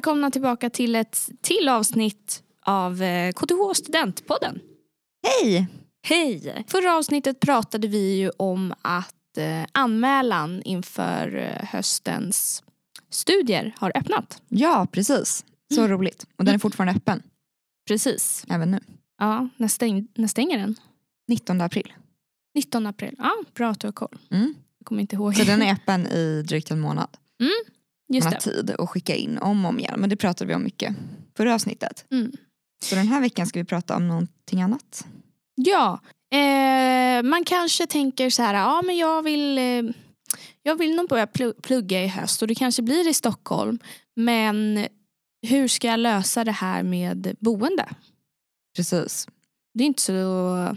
Välkomna tillbaka till ett till avsnitt av eh, KTH Studentpodden. Hej! Hej! Förra avsnittet pratade vi ju om att eh, anmälan inför eh, höstens studier har öppnat. Ja, precis. Så roligt. Och den är fortfarande öppen, Precis. även nu. Ja, när, stäng, när stänger den? 19 april. 19 april. Ja, bra att du har koll. Mm. Jag kommer inte ihåg. Så den är öppen i drygt en månad. Just tid att skicka in om och om igen. Men det pratade vi om mycket förra avsnittet. Mm. Så den här veckan ska vi prata om någonting annat. Ja, eh, man kanske tänker så här, ja men jag vill, eh, jag vill nog börja plu- plugga i höst och det kanske blir i Stockholm. Men hur ska jag lösa det här med boende? Precis. Det är inte så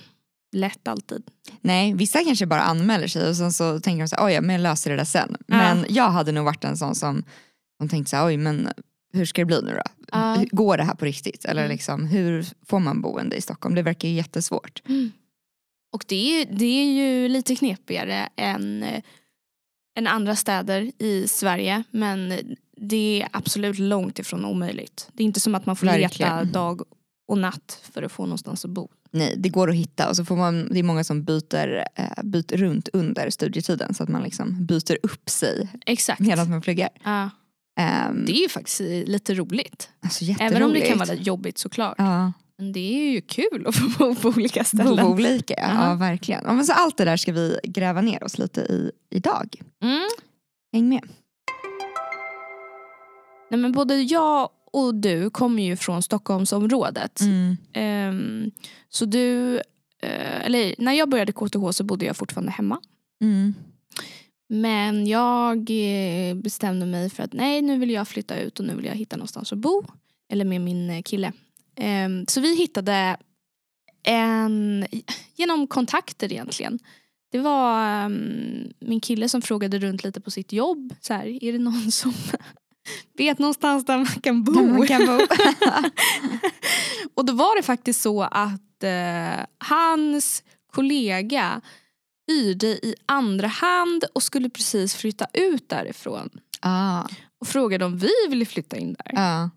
lätt alltid. Nej, vissa kanske bara anmäler sig och sen så tänker de så här, oj, men jag löser det där sen. Ja. Men jag hade nog varit en sån som, som tänkte så här, oj men hur ska det bli nu då? Hur- Går det här på riktigt? Eller Mm. liksom, hur får man boende i Stockholm? Det verkar ju jättesvårt. Och det är, det är ju lite knepigare än, eh, än andra städer i Sverige. Men det är absolut långt ifrån omöjligt. Det är inte som att man får leta Verkligen. dag och natt för att få någonstans att bo. Nej, det går att hitta och så får man, det är många som byter, eh, byter runt under studietiden så att man liksom byter upp sig Exakt. medan man pluggar. Ja. Um, Det är ju faktiskt lite roligt. alltså Även om det kan vara jobbigt såklart. Ja, Men det är ju kul att få bo på olika bo ställen. olika, ja, ja verkligen. Ja, men så allt det där ska vi gräva ner oss lite i idag. Mm. Häng med. Nej, men både jag och du kommer ju från Stockholmsområdet. Mm. Ehm, så du, eh, eller när jag började KTH så bodde jag fortfarande hemma. Mm. Men jag eh, bestämde mig för att nej nu vill jag flytta ut och nu vill jag hitta någonstans att bo. Eller med min eh, kille. Ehm, så vi hittade en, genom kontakter egentligen. Det var ehm, min kille som frågade runt lite på sitt jobb. Så här, är det någon som vet någonstans där man kan bo? Man kan bo. och då var det faktiskt så att eh, hans kollega hyrde i andra hand och skulle precis flytta ut därifrån. ah, Och frågade om vi ville flytta in där. ja.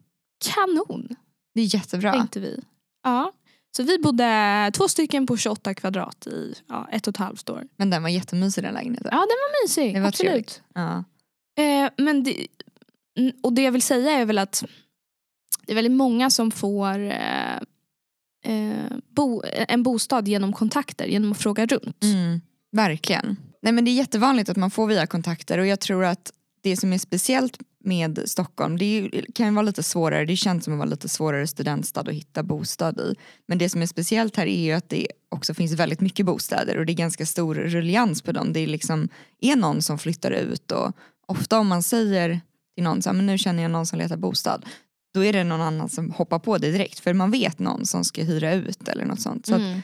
Kanon, Det är jättebra. tänkte vi. Ja. Så vi bodde två stycken på 28 kvadrat i ja, ett och ett halvt år. Men den var jättemysig den lägenheten. Ja, den var mysig. Det var absolut. Ja. Eh, men det, Mm, och det jag vill säga är väl att det är väldigt många som får eh, eh, bo, eh, en bostad genom kontakter, genom att fråga runt. Mm, verkligen. Nej, men det är jättevanligt att man får via kontakter och jag tror att det som är speciellt med Stockholm, det ju, kan ju vara lite svårare, det känns som att vara lite svårare studentstad att hitta bostad i. Men det som är speciellt här är ju att det också finns väldigt mycket bostäder och det är ganska stor rullians på dem. Det är liksom är någon som flyttar ut och ofta om man säger till någon så här, men nu känner jag någon som letar bostad då är det någon annan som hoppar på det direkt för man vet någon som ska hyra ut eller något sånt. Så Mm.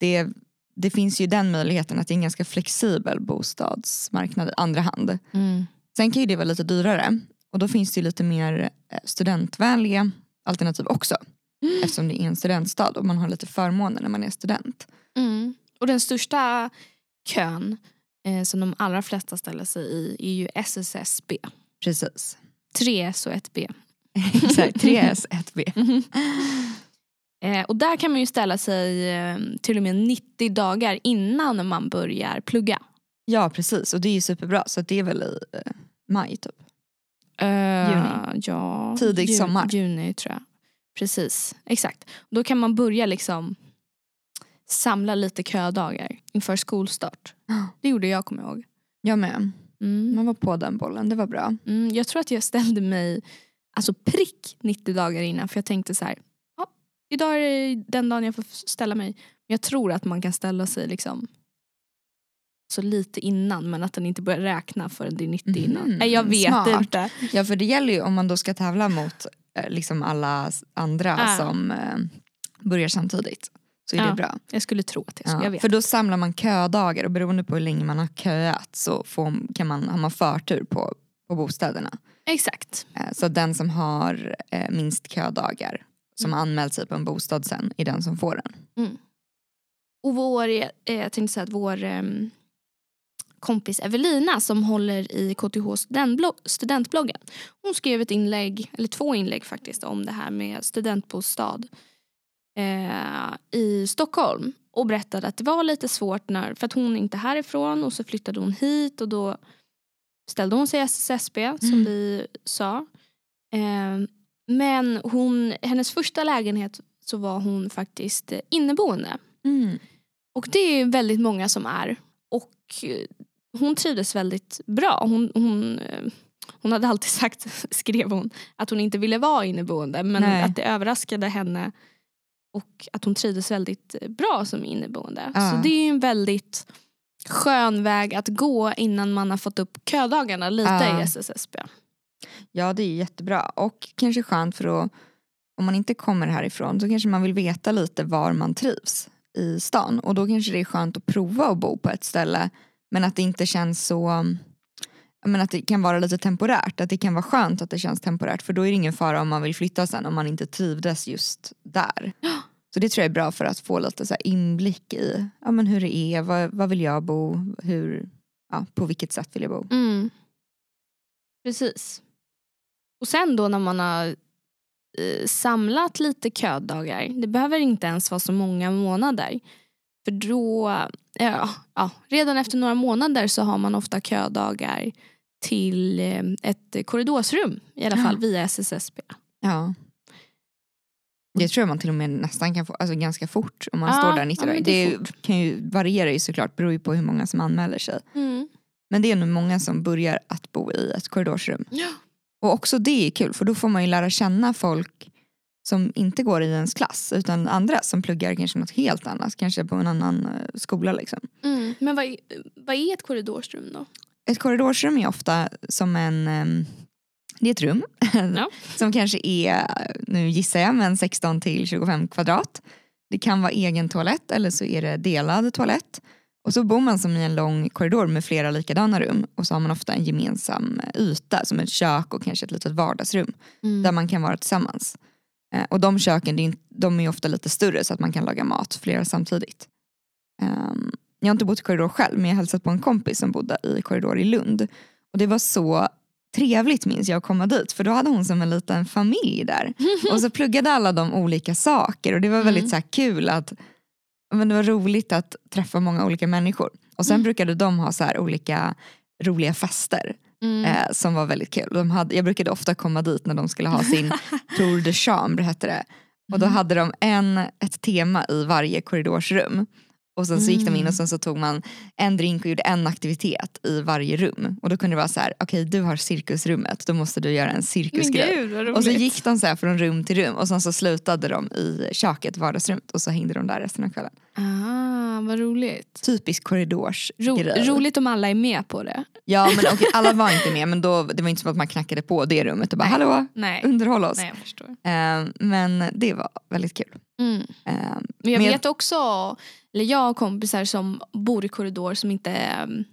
det, det finns ju den möjligheten att det är en ganska flexibel bostadsmarknad i andra hand. Mm. Sen kan ju det vara lite dyrare och då finns det ju lite mer eh, studentvänliga alternativ också. Eftersom det är en studentstad och man har lite förmåner när man är student. Mm. Och den största kön eh, som de allra flesta ställer sig i är ju SSSB. Precis. 3S och 1B. Exakt, 3S, 1B. Eh, och där kan man ju ställa sig eh, till och med 90 dagar innan man börjar plugga. Ja precis och det är ju superbra så det är väl i eh, maj typ. Juni. Ja, Tidig sommar. Juni tror jag. Precis, exakt. Då kan man börja liksom samla lite ködagar inför skolstart. Det gjorde jag kommer jag ihåg. Jag med. Mm. Man var på den bollen, det var bra. Mm, jag tror att jag ställde mig alltså prick 90 dagar innan för jag tänkte så här. Ja, idag är det den dagen jag får ställa mig. Jag tror att man kan ställa sig liksom så lite innan men att den inte börjar räkna förrän det är 90 innan. Mhm, Nej jag vet smart. inte. Ja för det gäller ju om man då ska tävla mot eh, liksom alla andra Ja. som eh, börjar samtidigt. Så är Ja. det bra. Jag skulle tro att det är så. Ja, Jag vet. För då samlar man ködagar och beroende på hur länge man har köat så får, kan man, har man förtur på, på bostäderna. Exakt. Eh, Så den som har eh, minst ködagar som har anmält sig på en bostad sen är den som får den. Och vår, eh, jag tänkte säga att vår, ehm, kompis Evelina som håller i KTH studentblogg, studentbloggen. Hon skrev ett inlägg, eller två inlägg faktiskt, om det här med studentbostad eh, i Stockholm. Och berättade att det var lite svårt när, för att hon inte är härifrån och så flyttade hon hit och då ställde hon sig i SSSB som Mm. vi sa. Eh, men hon, hennes första lägenhet så var hon faktiskt inneboende. Mm. Och det är väldigt många som är. Och eh, hon trivdes väldigt bra. Hon, hon, eh, hon hade alltid sagt, skrev hon, att hon inte ville vara inneboende. Men Nej. att det överraskade henne. Och att hon trivdes väldigt eh, bra som inneboende. Ja. Så det är en väldigt skön väg att gå innan man har fått upp ködagarna lite Ja. i SSSB. Ja det är jättebra och kanske skönt för att om man inte kommer härifrån så kanske man vill veta lite var man trivs i stan och då kanske det är skönt att prova att bo på ett ställe men att det inte känns så men att det kan vara lite temporärt, att det kan vara skönt att det känns temporärt för då är det ingen fara om man vill flytta sen om man inte trivdes just där. Så det tror jag är bra för att få lite så inblick i ja, men hur det är, var, var vill jag bo, hur, ja, på vilket sätt vill jag bo. Mm. Precis. Och sen då när man har eh, samlat lite ködagar, det behöver inte ens vara så många månader. För då, ja, ja, redan efter några månader så har man ofta ködagar till eh, ett korridorsrum i alla fall Ja. via SSSB. Ja. Det tror jag man till och med nästan kan få, alltså ganska fort om man Ja, står där 90 ja, dagar. det Det, kan ju variera ju såklart, beror ju på hur många som anmäler sig. Mm. Men det är nog många som börjar att bo i ett korridorsrum. Ja. Och också det är kul för då får man ju lära känna folk som inte går i ens klass utan andra som pluggar kanske något helt annat, kanske på en annan eh, skola liksom. Mm. Men vad är, vad är ett korridorsrum då? Ett korridorsrum är ofta som en ehm, det är ett rum Ja. som kanske är, nu gissar jag, men 16 till 25 kvadrat. Det kan vara egen toalett eller så är det delad toalett. Och så bor man som i en lång korridor med flera likadana rum och så har man ofta en gemensam yta som ett kök och kanske ett litet vardagsrum Mm. där man kan vara tillsammans. Eh, och de köken de är ofta lite större så att man kan laga mat flera samtidigt. Jag har inte bott i korridor själv men jag har hälsat på en kompis som bodde i korridor i Lund. Och det var så trevligt minns jag att komma dit för då hade hon som en liten familj där. Och så pluggade alla de olika saker och det var väldigt Mm. så kul att men det var roligt att träffa många olika människor. Och sen Mm. brukade de ha så här olika roliga fester Mm. eh, som var väldigt kul. De hade, jag brukade ofta komma dit när de skulle ha sin Tour de Chambre hette det. Och då Mm. hade de en, ett tema i varje korridorsrum. Och sen så gick de in Mm. och sen så tog man en drink och gjorde en aktivitet i varje rum. Och då kunde det vara så här, okej du har cirkusrummet, då måste du göra en cirkusgrej. Och så gick de så här från rum till rum och sen så slutade de i köket, vardagsrummet och så hängde de där resten av kvällen. Ah, vad roligt. Typisk Ro- korridorsgrej. roligt om alla är med på det. Ja men okej, alla var inte med men då, det var inte som att man knackade på det rummet och bara Nej. hallå Nej, underhåll oss. Nej jag förstår. Eh, men det var väldigt kul. Mm. Eh, Men jag Men jag- vet också, eller jag har kompisar som bor i korridor som inte, mm,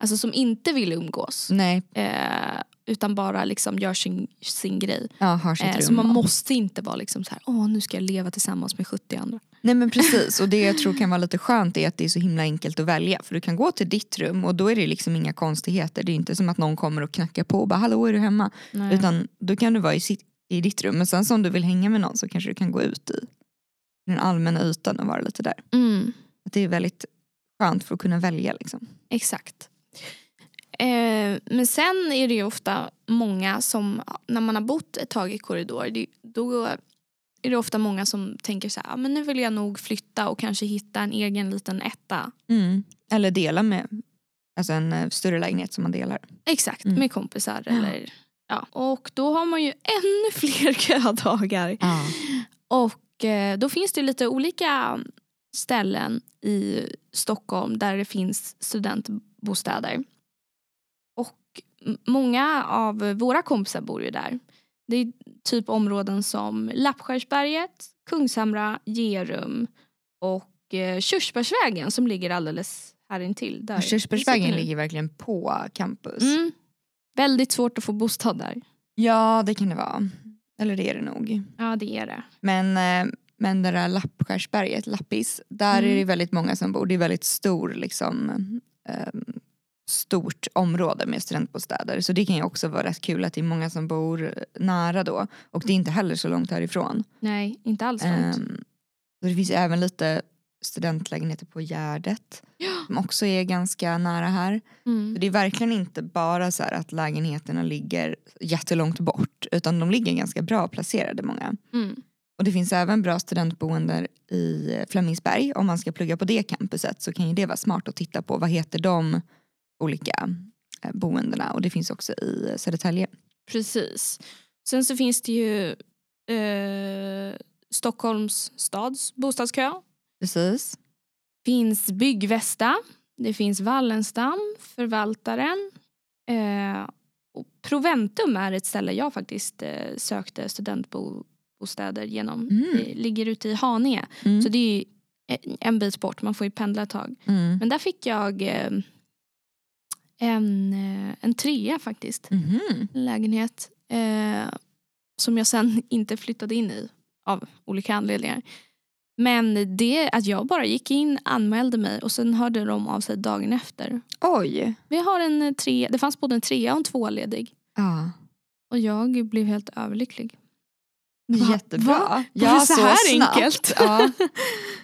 alltså som inte vill umgås. nej, Eh, utan bara liksom gör sin, sin grej. ja, har sitt Eh, så man måste inte vara liksom så här, åh nu ska jag leva tillsammans med 70 andra. Nej men precis och det jag tror kan vara lite skönt är att det är så himla enkelt att välja. För du kan gå till ditt rum och då är det liksom inga konstigheter. Det är inte som att någon kommer och knackar på och bara hallå är du hemma? Nej. Utan då kan du vara i, sitt, i ditt rum. Men sen så om du vill hänga med någon så kanske du kan gå ut i den allmänna ytan och vara lite där. Mm, Att det är väldigt skönt för att kunna välja liksom. exakt. Eh, men sen är det ju ofta många som, när man har bott ett tag i korridor, det, då är det ofta många som tänker så här, "Ah, men nu vill jag nog flytta och kanske hitta en egen liten etta. Mm. Eller dela med alltså en eh, större lägenhet som man delar. Exakt, Mm. med kompisar. Ja. Eller, ja. Och då har man ju ännu fler ködagar. Ja. Och eh, då finns det lite olika ställen i Stockholm där det finns studentbostäder. Och många av våra kompisar bor ju där. Det är typ områden som Lappskärsberget, Kungshamra, Gerum och eh, Körsbärsvägen som ligger alldeles här intill. Där Körsbärsvägen ligger verkligen på campus. Mm. Väldigt svårt att få bostad där. Ja det kan det vara. Eller det är det nog. Ja det är det. Men, eh, men det där Lappskärsberget, Lappis, där Mm. är det väldigt många som bor. Det är väldigt stor liksom, eh, stort område med studentbostäder. Så det kan ju också vara rätt kul att det är många som bor nära då. Och det är inte heller så långt härifrån. Nej, inte alls långt. Um, det finns även lite studentlägenheter på Gärdet. Som också är ganska nära här. Mm. Så det är verkligen inte bara så att lägenheterna ligger jättelångt bort. Utan de ligger ganska bra placerade många. Mm. Och det finns även bra studentboenden i Flemingsberg. Om man ska plugga på det campuset så kan ju det vara smart att titta på. Vad heter de olika eh, boendena? Och det finns också i Södertälje. Precis. Sen så finns det ju eh, Stockholms stads bostadskö. Precis. finns Byggvästa. Det finns Wallenstam, Förvaltaren. Eh, och Proventum är ett ställe jag faktiskt eh, sökte studentbostäder genom. Mm. Det ligger ute i Haninge. Mm. Så det är ju en bit bort, man får ju pendla ett tag. Mm. Men där fick jag eh, en, eh, en trea faktiskt. Mhm. En lägenhet eh, som jag sen inte flyttade in i av olika anledningar. Men det att jag bara gick in, anmälde mig och sen hörde de av sig dagen efter. Oj. Vi har en eh, tre, det fanns både en trea och en tvåa ledig. Ja. Och jag blev helt överlycklig. Är Va- Jättebra. va? Ja, Var det så här snabbt. enkelt? Ja.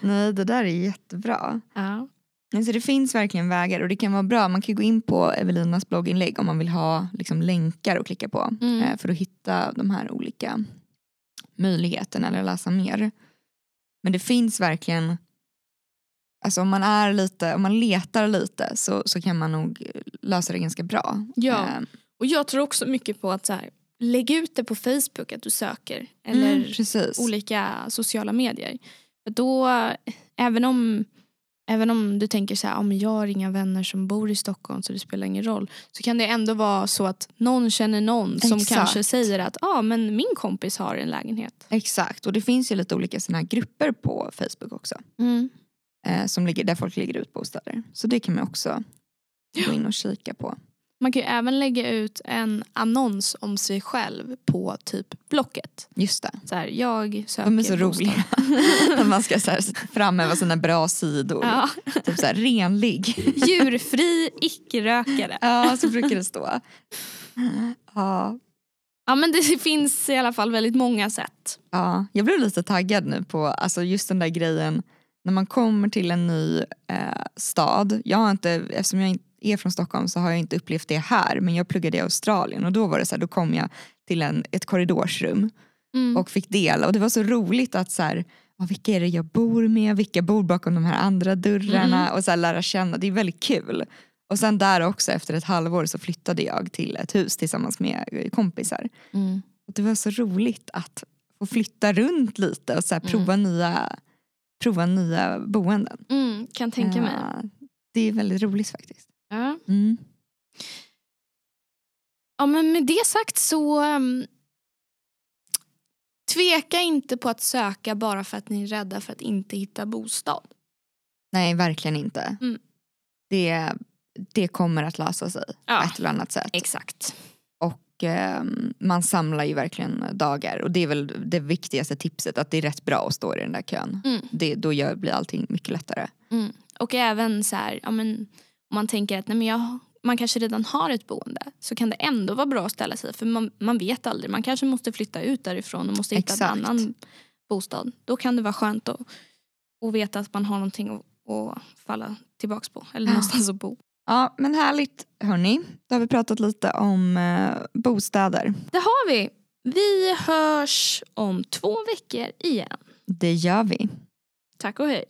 Nej, det där är jättebra. Ja. Alltså det finns verkligen vägar och det kan vara bra. Man kan gå in på Evelinas blogginlägg om man vill ha liksom, länkar att klicka på Mm. eh, för att hitta de här olika möjligheterna eller läsa mer. Men det finns verkligen, alltså om man är lite, om man letar lite så, så kan man nog lösa det ganska bra. Ja. Eh, Och jag tror också mycket på att så här, lägga ut det på Facebook att du söker. Eller mm, olika sociala medier. För då, även om, även om du tänker så här, om jag har inga vänner som bor i Stockholm så det spelar ingen roll. Så kan det ändå vara så att någon känner någon som Exakt. kanske säger att ah, men min kompis har en lägenhet. Exakt och det finns ju lite olika såna här grupper på Facebook också. eh, som ligger, där folk lägger ut bostäder. Så det kan man också gå in och kika på. Man kan ju även lägga ut en annons om sig själv på typ Blocket. Just det. Så här, jag söker De är så bostad. roliga. När man ska så här framhäva sina bra sidor. Ja. Typ så här renlig. Djurfri icke-rökare. Ja, så brukar det stå. Ja, Ja men det finns i alla fall väldigt många sätt. ja. Jag blev lite taggad nu på alltså just den där grejen när man kommer till en ny eh, stad. Jag har inte, eftersom jag inte är från Stockholm så har jag inte upplevt det här men jag pluggade i Australien och då var det så här, då kom jag till en, ett korridorsrum Mm. och fick dela och det var så roligt att så här, ja, vilka är det jag bor med, vilka bor bakom de här andra dörrarna och så här, lära känna, det är väldigt kul. Och sen där också efter ett halvår så flyttade jag till ett hus tillsammans med eh, kompisar. Mm. Och det var så roligt att få flytta runt lite och så här, Mm. prova, nya, prova nya boenden. Mm, kan tänka mig. Ja, det är väldigt roligt faktiskt. Ja. Mm. Ja men med det sagt så um, tveka inte på att söka bara för att ni är rädda för att inte hitta bostad. Nej, verkligen inte. Mm. Det, det kommer att lösa sig Ja. på ett eller annat sätt. Exakt. Och eh, man samlar ju verkligen dagar. Och det är väl det viktigaste tipset, att det är rätt bra att stå i den där kön. Mm. Det, då gör, blir allting mycket lättare. Mm. Och även så här, ja, men, om man tänker att nej, men jag, man kanske redan har ett boende så kan det ändå vara bra att ställa sig för man, man vet aldrig. Man kanske måste flytta ut därifrån och måste hitta Exakt. en annan bostad. Då kan det vara skönt att, att veta att man har någonting att, att falla tillbaks på eller Ja. någonstans att bo. Ja men härligt hörni. Då har vi pratat lite om eh, bostäder. Det har vi. Vi hörs om två veckor igen. Det gör vi. Tack och hej.